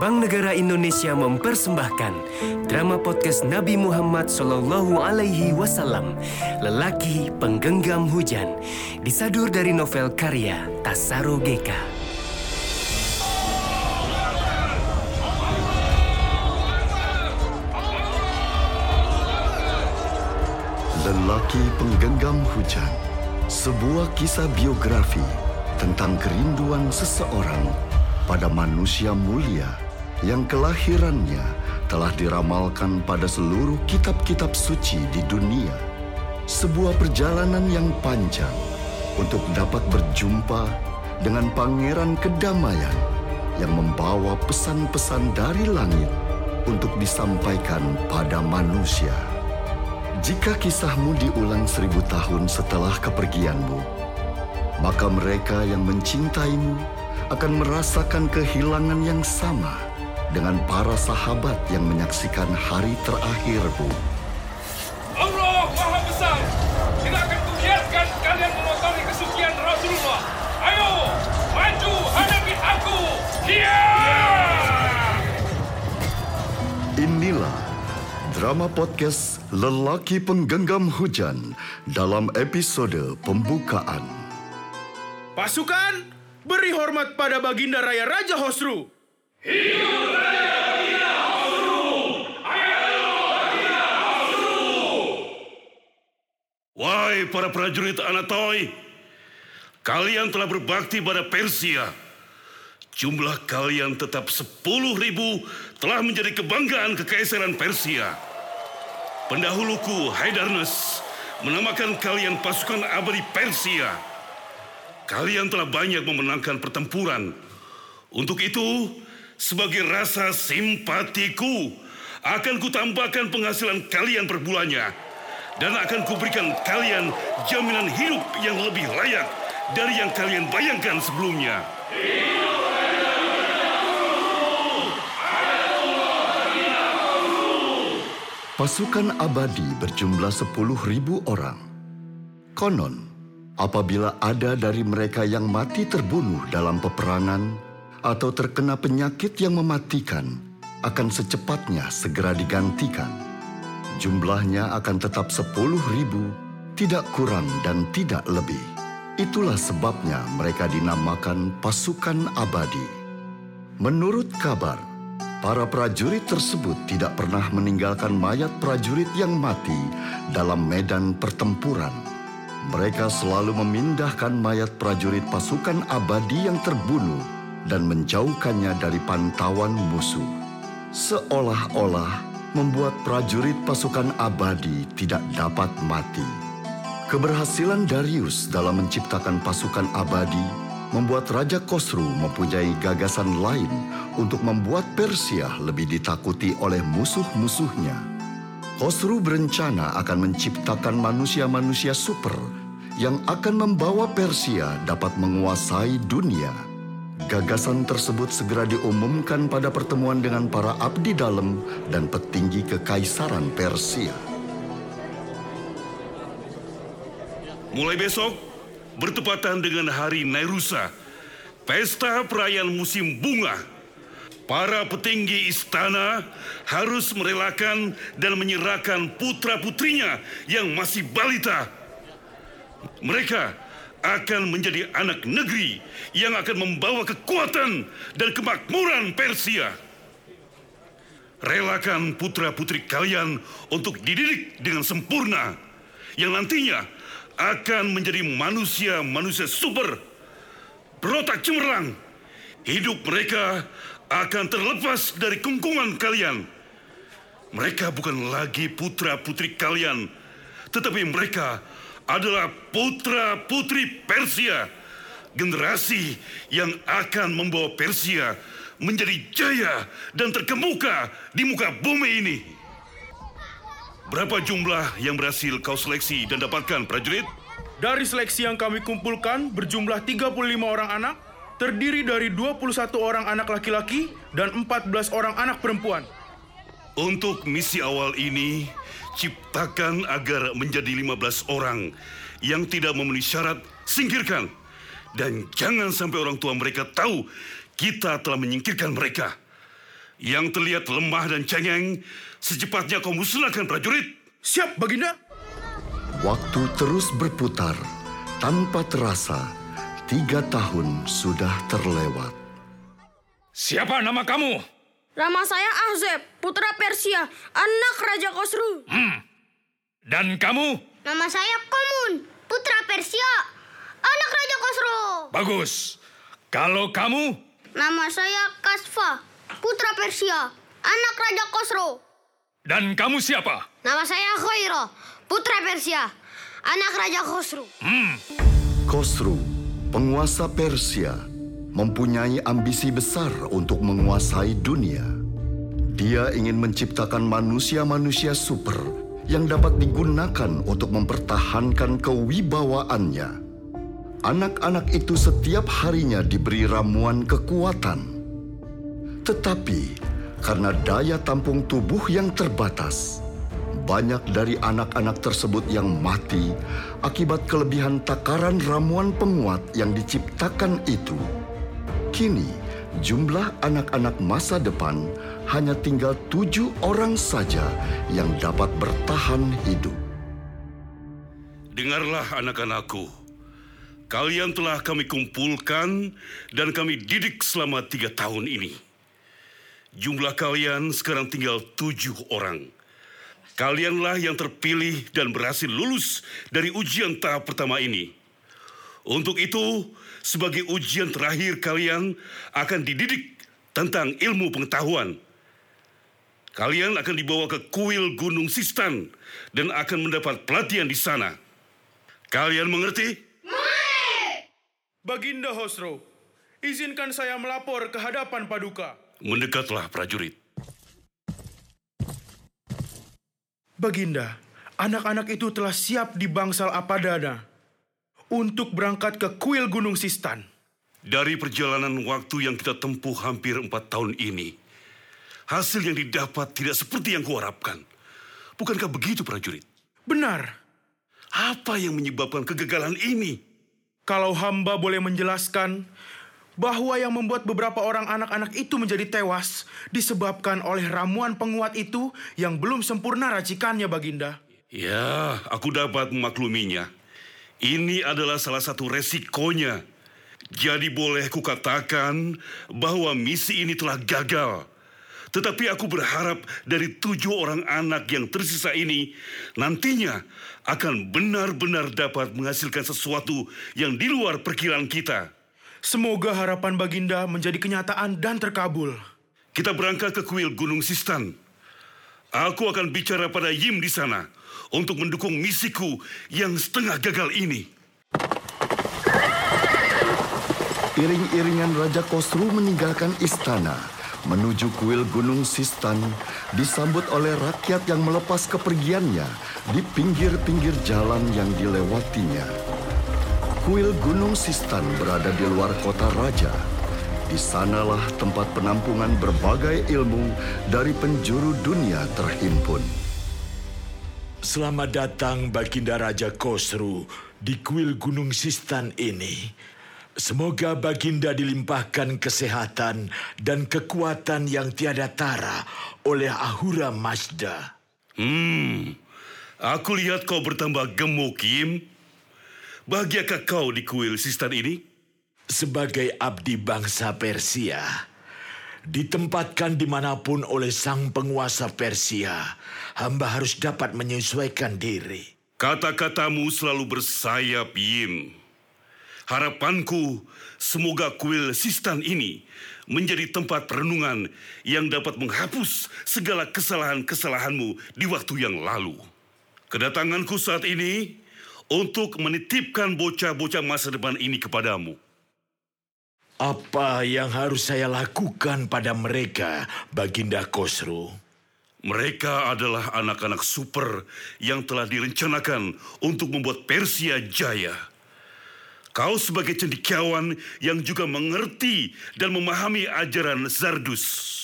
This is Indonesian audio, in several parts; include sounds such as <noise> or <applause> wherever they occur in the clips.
Bank Negara Indonesia mempersembahkan drama podcast Nabi Muhammad Sallallahu Alaihi Wasallam, lelaki penggenggam hujan, disadur dari novel karya Tasaro Geka. Lelaki Penggenggam Hujan Sebuah kisah biografi tentang kerinduan seseorang pada manusia mulia yang kelahirannya telah diramalkan pada seluruh kitab-kitab suci di dunia. Sebuah perjalanan yang panjang untuk dapat berjumpa dengan pangeran kedamaian yang membawa pesan-pesan dari langit untuk disampaikan pada manusia. Jika kisahmu diulang seribu tahun setelah kepergianmu, maka mereka yang mencintaimu akan merasakan kehilangan yang sama dengan para sahabat yang menyaksikan hari terakhirmu. Allah Maha Besar. Tidak akan kubiarkan kalian mengotori kesucian Rasulullah. Ayo, maju hadapi aku. Dia! Inilah drama podcast Lelaki Penggenggam Hujan dalam episode pembukaan. Pasukan, beri hormat pada Baginda Raya Raja Hosru. Wahai para prajurit Anatoi, kalian telah berbakti pada Persia. Jumlah kalian tetap sepuluh ribu telah menjadi kebanggaan kekaisaran Persia. Pendahuluku Haidarnes menamakan kalian pasukan abadi Persia. Kalian telah banyak memenangkan pertempuran. Untuk itu, sebagai rasa simpatiku, akan kutambahkan penghasilan kalian per bulannya dan akan kuberikan kalian jaminan hidup yang lebih layak dari yang kalian bayangkan sebelumnya. Pasukan abadi berjumlah sepuluh ribu orang. Konon, apabila ada dari mereka yang mati terbunuh dalam peperangan atau terkena penyakit yang mematikan, akan secepatnya segera digantikan. Jumlahnya akan tetap sepuluh ribu, tidak kurang dan tidak lebih. Itulah sebabnya mereka dinamakan pasukan abadi. Menurut kabar, para prajurit tersebut tidak pernah meninggalkan mayat prajurit yang mati dalam medan pertempuran. Mereka selalu memindahkan mayat prajurit pasukan abadi yang terbunuh dan menjauhkannya dari pantauan musuh. Seolah-olah membuat prajurit pasukan abadi tidak dapat mati. Keberhasilan Darius dalam menciptakan pasukan abadi membuat Raja Khosru mempunyai gagasan lain untuk membuat Persia lebih ditakuti oleh musuh-musuhnya. Khosru berencana akan menciptakan manusia-manusia super yang akan membawa Persia dapat menguasai dunia. Gagasan tersebut segera diumumkan pada pertemuan dengan para abdi dalam dan petinggi kekaisaran Persia. Mulai besok, bertepatan dengan hari Nairusa, pesta perayaan musim bunga, para petinggi istana harus merelakan dan menyerahkan putra-putrinya yang masih balita. Mereka akan menjadi anak negeri yang akan membawa kekuatan dan kemakmuran Persia. Relakan putra-putri kalian untuk dididik dengan sempurna, yang nantinya akan menjadi manusia-manusia super. Berotak cemerlang, hidup mereka akan terlepas dari kungkungan kalian. Mereka bukan lagi putra-putri kalian, tetapi mereka adalah putra-putri Persia, generasi yang akan membawa Persia menjadi jaya dan terkemuka di muka bumi ini. Berapa jumlah yang berhasil kau seleksi dan dapatkan, prajurit? Dari seleksi yang kami kumpulkan berjumlah 35 orang anak, terdiri dari 21 orang anak laki-laki dan 14 orang anak perempuan. Untuk misi awal ini, ciptakan agar menjadi 15 orang yang tidak memenuhi syarat, singkirkan. Dan jangan sampai orang tua mereka tahu kita telah menyingkirkan mereka. Yang terlihat lemah dan cengeng, secepatnya kau musnahkan prajurit. Siap, Baginda. Waktu terus berputar. Tanpa terasa, tiga tahun sudah terlewat. Siapa nama kamu? Nama saya Ahzeb, putra Persia, anak Raja Khosru. Dan kamu? Nama saya Komun, putra Persia, anak Raja Khosrow. Bagus. Kalau kamu? Nama saya Kasfa, putra Persia, anak Raja Khosrow. Dan kamu siapa? Nama saya Khaira, putra Persia, anak Raja Khosrow. Khosru, penguasa Persia, mempunyai ambisi besar untuk menguasai dunia. Dia ingin menciptakan manusia-manusia super yang dapat digunakan untuk mempertahankan kewibawaannya. Anak-anak itu setiap harinya diberi ramuan kekuatan. Tetapi karena daya tampung tubuh yang terbatas, banyak dari anak-anak tersebut yang mati akibat kelebihan takaran ramuan penguat yang diciptakan itu. Kini, jumlah anak-anak masa depan hanya tinggal tujuh orang saja yang dapat bertahan hidup. Dengarlah anak-anakku. Kalian telah kami kumpulkan dan kami didik selama tiga tahun ini. Jumlah kalian sekarang tinggal tujuh orang. Kalianlah yang terpilih dan berhasil lulus dari ujian tahap pertama ini. Untuk itu, sebagai ujian terakhir kalian akan dididik tentang ilmu pengetahuan. Kalian akan dibawa ke kuil Gunung Sistan dan akan mendapat pelatihan di sana. Kalian mengerti? Baginda Hosro, izinkan saya melapor ke hadapan Paduka. Mendekatlah prajurit. Baginda, anak-anak itu telah siap di bangsal Apadana untuk berangkat ke kuil Gunung Sistan. Dari perjalanan waktu yang kita tempuh hampir empat tahun ini, hasil yang didapat tidak seperti yang kuharapkan. Bukankah begitu prajurit? Benar, Apa yang menyebabkan kegagalan ini? kalau hamba boleh menjelaskan bahwa yang membuat beberapa orang anak-anak itu menjadi tewas disebabkan oleh ramuan penguat itu yang belum sempurna racikannya, Baginda. Ya, aku dapat memakluminya. Ini adalah salah satu resikonya. Jadi boleh kukatakan bahwa misi ini telah gagal. Tetapi aku berharap dari tujuh orang anak yang tersisa ini nantinya akan benar-benar dapat menghasilkan sesuatu yang di luar perkiraan kita. Semoga harapan Baginda menjadi kenyataan dan terkabul. Kita berangkat ke kuil Gunung Sistan. Aku akan bicara pada Yim di sana untuk mendukung misiku yang setengah gagal ini. Iring-iringan Raja Kosru meninggalkan istana menuju kuil Gunung Sistan disambut oleh rakyat yang melepas kepergiannya di pinggir-pinggir jalan yang dilewatinya. Kuil Gunung Sistan berada di luar kota raja. Di sanalah tempat penampungan berbagai ilmu dari penjuru dunia terhimpun. Selamat datang Baginda Raja Khosru di kuil Gunung Sistan ini. Semoga Baginda dilimpahkan kesehatan dan kekuatan yang tiada tara oleh Ahura Mazda. Hmm, aku lihat kau bertambah gemuk, Yim. Bahagiakah kau di kuil Sistan ini? Sebagai abdi bangsa Persia, ditempatkan di mana pun oleh sang penguasa Persia, hamba harus dapat menyesuaikan diri. Kata-katamu selalu bersayap, Yim. Harapanku, semoga kuil Sistan ini menjadi tempat perenungan yang dapat menghapus segala kesalahan-kesalahanmu di waktu yang lalu. Kedatanganku saat ini untuk menitipkan bocah-bocah masa depan ini kepadamu. Apa yang harus saya lakukan pada mereka, Baginda Khosru? Mereka adalah anak-anak super yang telah direncanakan untuk membuat Persia jaya. Kau sebagai cendikiawan yang juga mengerti dan memahami ajaran Zardus.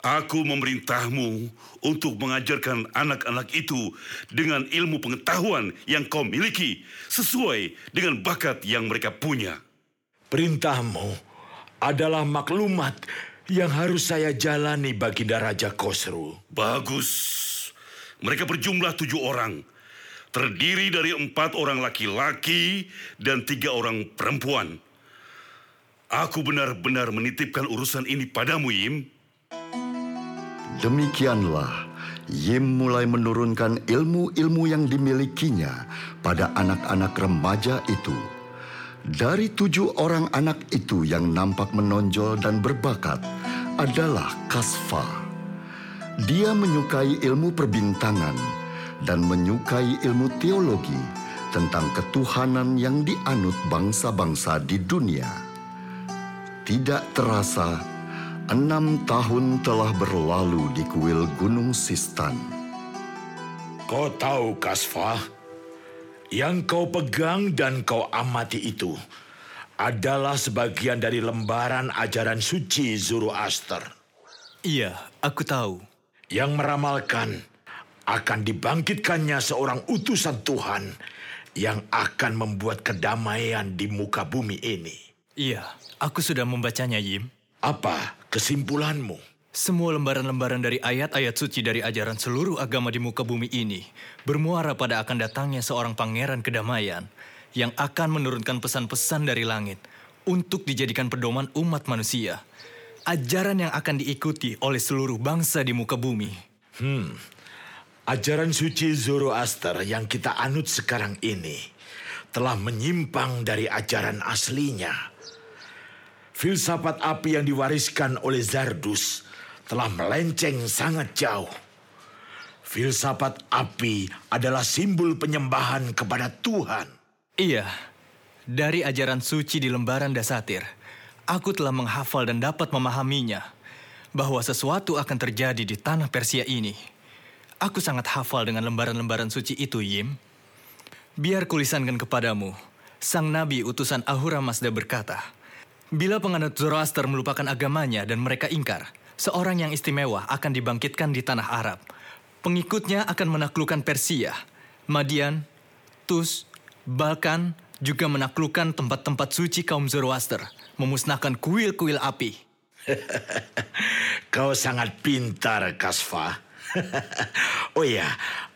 Aku memerintahmu untuk mengajarkan anak-anak itu dengan ilmu pengetahuan yang kau miliki sesuai dengan bakat yang mereka punya. Perintahmu adalah maklumat yang harus saya jalani Baginda Raja Kosru. Bagus. Mereka berjumlah tujuh orang. Terdiri dari empat orang laki-laki dan tiga orang perempuan. Aku benar-benar menitipkan urusan ini padamu, Yim. Demikianlah Yim mulai menurunkan ilmu-ilmu yang dimilikinya pada anak-anak remaja itu. Dari tujuh orang anak itu yang nampak menonjol dan berbakat adalah Kasfa. Dia menyukai ilmu perbintangan dan menyukai ilmu teologi tentang ketuhanan yang dianut bangsa-bangsa di dunia. Tidak terasa, enam tahun telah berlalu di kuil Gunung Sistan. Kau tahu, Kasfa, yang kau pegang dan kau amati itu adalah sebagian dari lembaran ajaran suci Zoroaster Iya, aku tahu. yang meramalkan akan dibangkitkannya seorang utusan Tuhan yang akan membuat kedamaian di muka bumi ini. Iya, aku sudah membacanya, Yim. Apa kesimpulanmu? Semua lembaran-lembaran dari ayat-ayat suci dari ajaran seluruh agama di muka bumi ini bermuara pada akan datangnya seorang pangeran kedamaian yang akan menurunkan pesan-pesan dari langit untuk dijadikan pedoman umat manusia. Ajaran yang akan diikuti oleh seluruh bangsa di muka bumi. Ajaran suci Zoroaster yang kita anut sekarang ini telah menyimpang dari ajaran aslinya. Filsafat api yang diwariskan oleh Zardus telah melenceng sangat jauh. Filsafat api adalah simbol penyembahan kepada Tuhan. Iya, dari ajaran suci di lembaran Dasatir, aku telah menghafal dan dapat memahaminya bahwa sesuatu akan terjadi di tanah Persia ini. Aku sangat hafal dengan lembaran-lembaran suci itu, Yim. Biar kulisankan kepadamu, sang nabi utusan Ahura Mazda berkata, Bila penganut Zoroaster melupakan agamanya dan mereka ingkar, seorang yang istimewa akan dibangkitkan di tanah Arab. Pengikutnya akan menaklukkan Persia, Madian, Tus, Balkan, juga menaklukkan tempat-tempat suci kaum Zoroaster, memusnahkan kuil-kuil api. <laughs> Kau sangat pintar, Kasfa. <laughs> oh ya,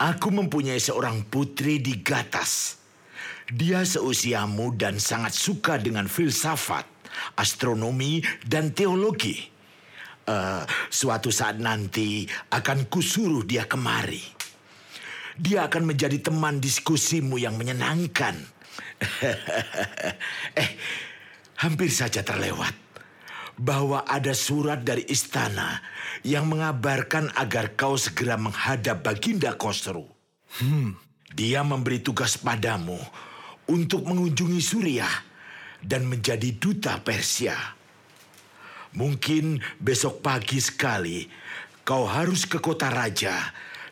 aku mempunyai seorang putri di Gatas. Dia seusiamu dan sangat suka dengan filsafat, astronomi, dan teologi. Eh, suatu saat nanti akan kusuruh dia kemari. Dia akan menjadi teman diskusimu yang menyenangkan. <laughs> eh, hampir saja terlewat bahwa ada surat dari istana yang mengabarkan agar kau segera menghadap Baginda Kosru. Dia memberi tugas padamu untuk mengunjungi Suriah dan menjadi duta Persia. Mungkin besok pagi sekali kau harus ke kota raja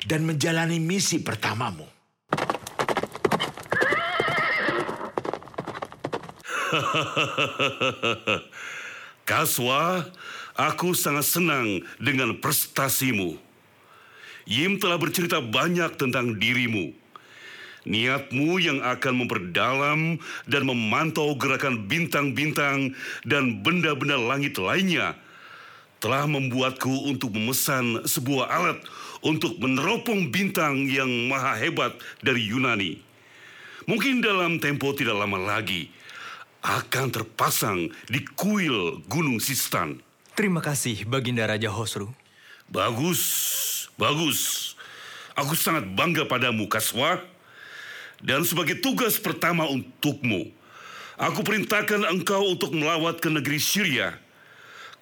dan menjalani misi pertamamu. <laughs> Kaswa, aku sangat senang dengan prestasimu. Yim telah bercerita banyak tentang dirimu. Niatmu yang akan memperdalam dan memantau gerakan bintang-bintang dan benda-benda langit lainnya telah membuatku untuk memesan sebuah alat untuk meneropong bintang yang maha hebat dari Yunani. Mungkin dalam tempo tidak lama lagi akan terpasang di kuil Gunung Sistan. Terima kasih, Baginda Raja Hosru. Bagus, bagus. Aku sangat bangga padamu, Kaswa. Dan sebagai tugas pertama untukmu, aku perintahkan engkau untuk melawat ke negeri Syria.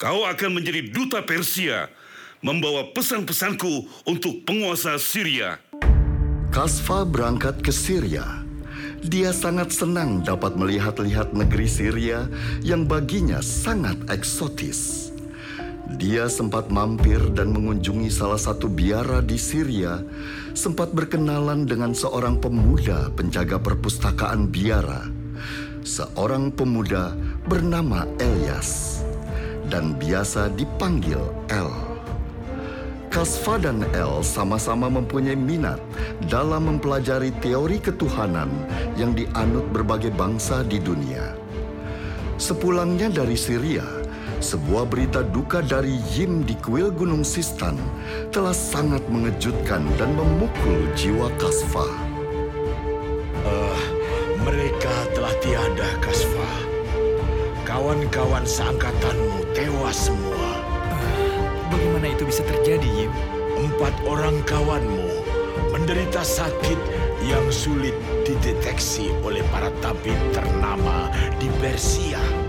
Kau akan menjadi duta Persia, membawa pesan-pesanku untuk penguasa Syria. Kasfa berangkat ke Syria. Dia sangat senang dapat melihat-lihat negeri Syria yang baginya sangat eksotis. Dia sempat mampir dan mengunjungi salah satu biara di Syria, sempat berkenalan dengan seorang pemuda penjaga perpustakaan biara. Seorang pemuda bernama Elias dan biasa dipanggil El. Kasfa dan El sama-sama mempunyai minat dalam mempelajari teori ketuhanan yang dianut berbagai bangsa di dunia. Sepulangnya dari Syria, sebuah berita duka dari Yim di kuil Gunung Sistan telah sangat mengejutkan dan memukul jiwa Kasfa. Uh, mereka telah tiada, Kasfa. Kawan-kawan seangkatanmu tewas semua. Uh, bagaimana itu bisa terjadi, Yim? Empat orang kawanmu menderita sakit yang sulit dideteksi oleh para tabib ternama di Persia.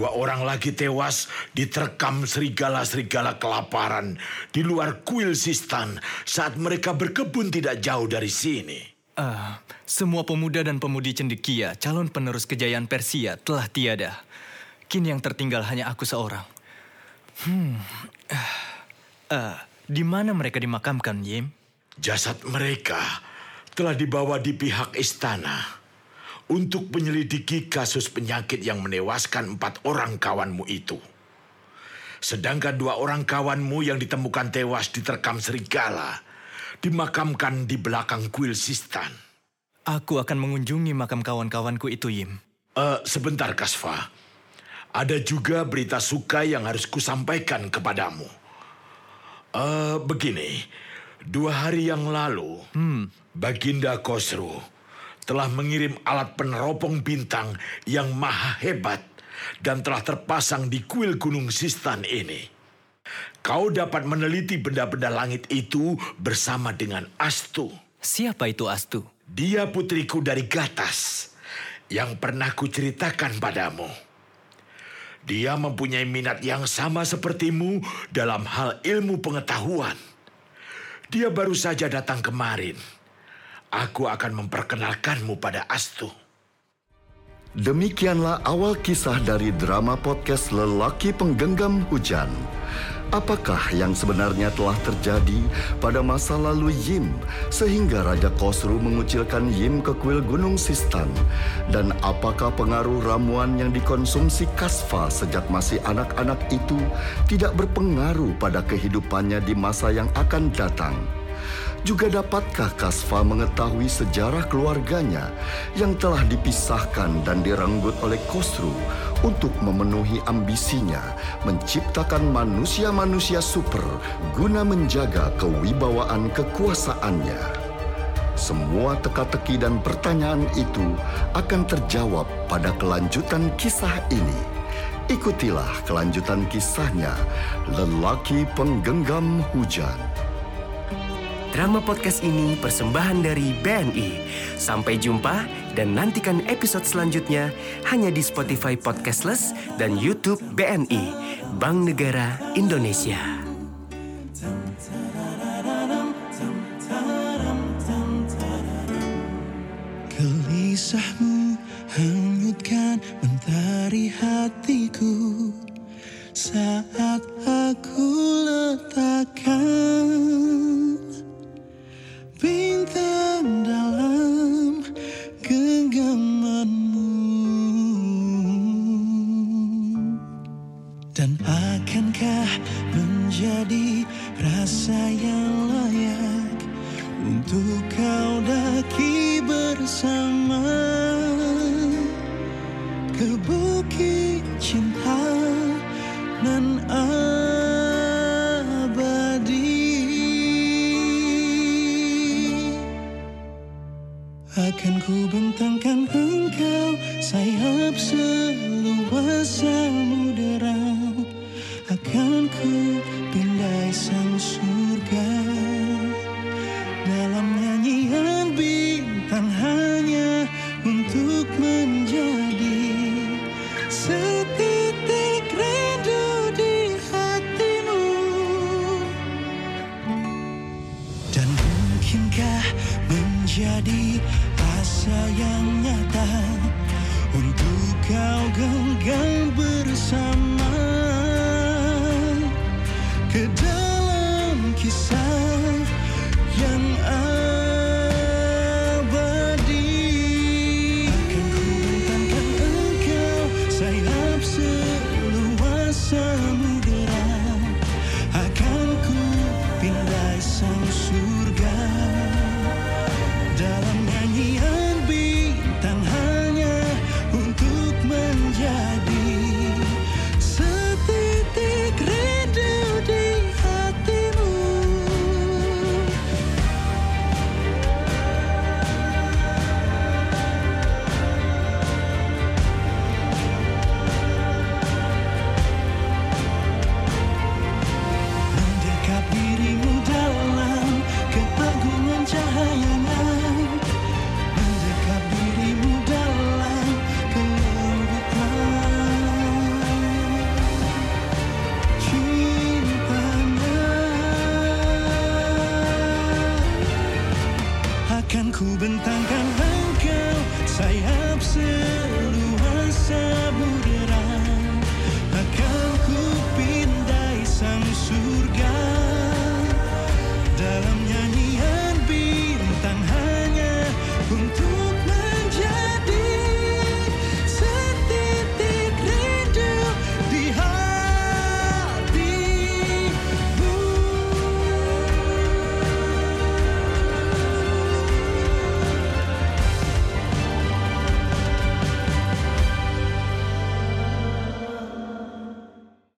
Dua orang lagi tewas diterkam serigala-serigala kelaparan di luar kuil Sistan saat mereka berkebun tidak jauh dari sini. Uh, semua pemuda dan pemudi cendekia, calon penerus kejayaan Persia, telah tiada. Kini yang tertinggal hanya aku seorang. Hmm, uh, uh, di mana mereka dimakamkan, Yim? Jasad mereka telah dibawa di pihak istana untuk menyelidiki kasus penyakit yang menewaskan empat orang kawanmu itu. Sedangkan dua orang kawanmu yang ditemukan tewas diterkam serigala, dimakamkan di belakang kuil Sistan. Aku akan mengunjungi makam kawan-kawanku itu, Yim. Uh, sebentar, Kasfa. Ada juga berita suka yang harus kusampaikan kepadamu. Uh, begini, dua hari yang lalu, hmm. Baginda Kosru telah mengirim alat peneropong bintang yang maha hebat dan telah terpasang di kuil Gunung Sistan ini. Kau dapat meneliti benda-benda langit itu bersama dengan Astu. Siapa itu Astu? Dia putriku dari Gatas yang pernah kuceritakan padamu. Dia mempunyai minat yang sama sepertimu dalam hal ilmu pengetahuan. Dia baru saja datang kemarin Aku akan memperkenalkanmu pada Astu. Demikianlah awal kisah dari drama podcast Lelaki Penggenggam Hujan. Apakah yang sebenarnya telah terjadi pada masa lalu Yim sehingga Raja Kosru mengucilkan Yim ke kuil Gunung Sistan? Dan apakah pengaruh ramuan yang dikonsumsi Kasfa sejak masih anak-anak itu tidak berpengaruh pada kehidupannya di masa yang akan datang? Juga dapatkah Kasfa mengetahui sejarah keluarganya yang telah dipisahkan dan direnggut oleh Kosru untuk memenuhi ambisinya menciptakan manusia-manusia super guna menjaga kewibawaan kekuasaannya? Semua teka-teki dan pertanyaan itu akan terjawab pada kelanjutan kisah ini. Ikutilah kelanjutan kisahnya, Lelaki Penggenggam Hujan. Drama podcast ini persembahan dari BNI. Sampai jumpa dan nantikan episode selanjutnya hanya di Spotify Podcastless dan YouTube BNI, Bank Negara Indonesia. Untuk kau daki bersama ke bukit cinta menjadi rasa yang Kuben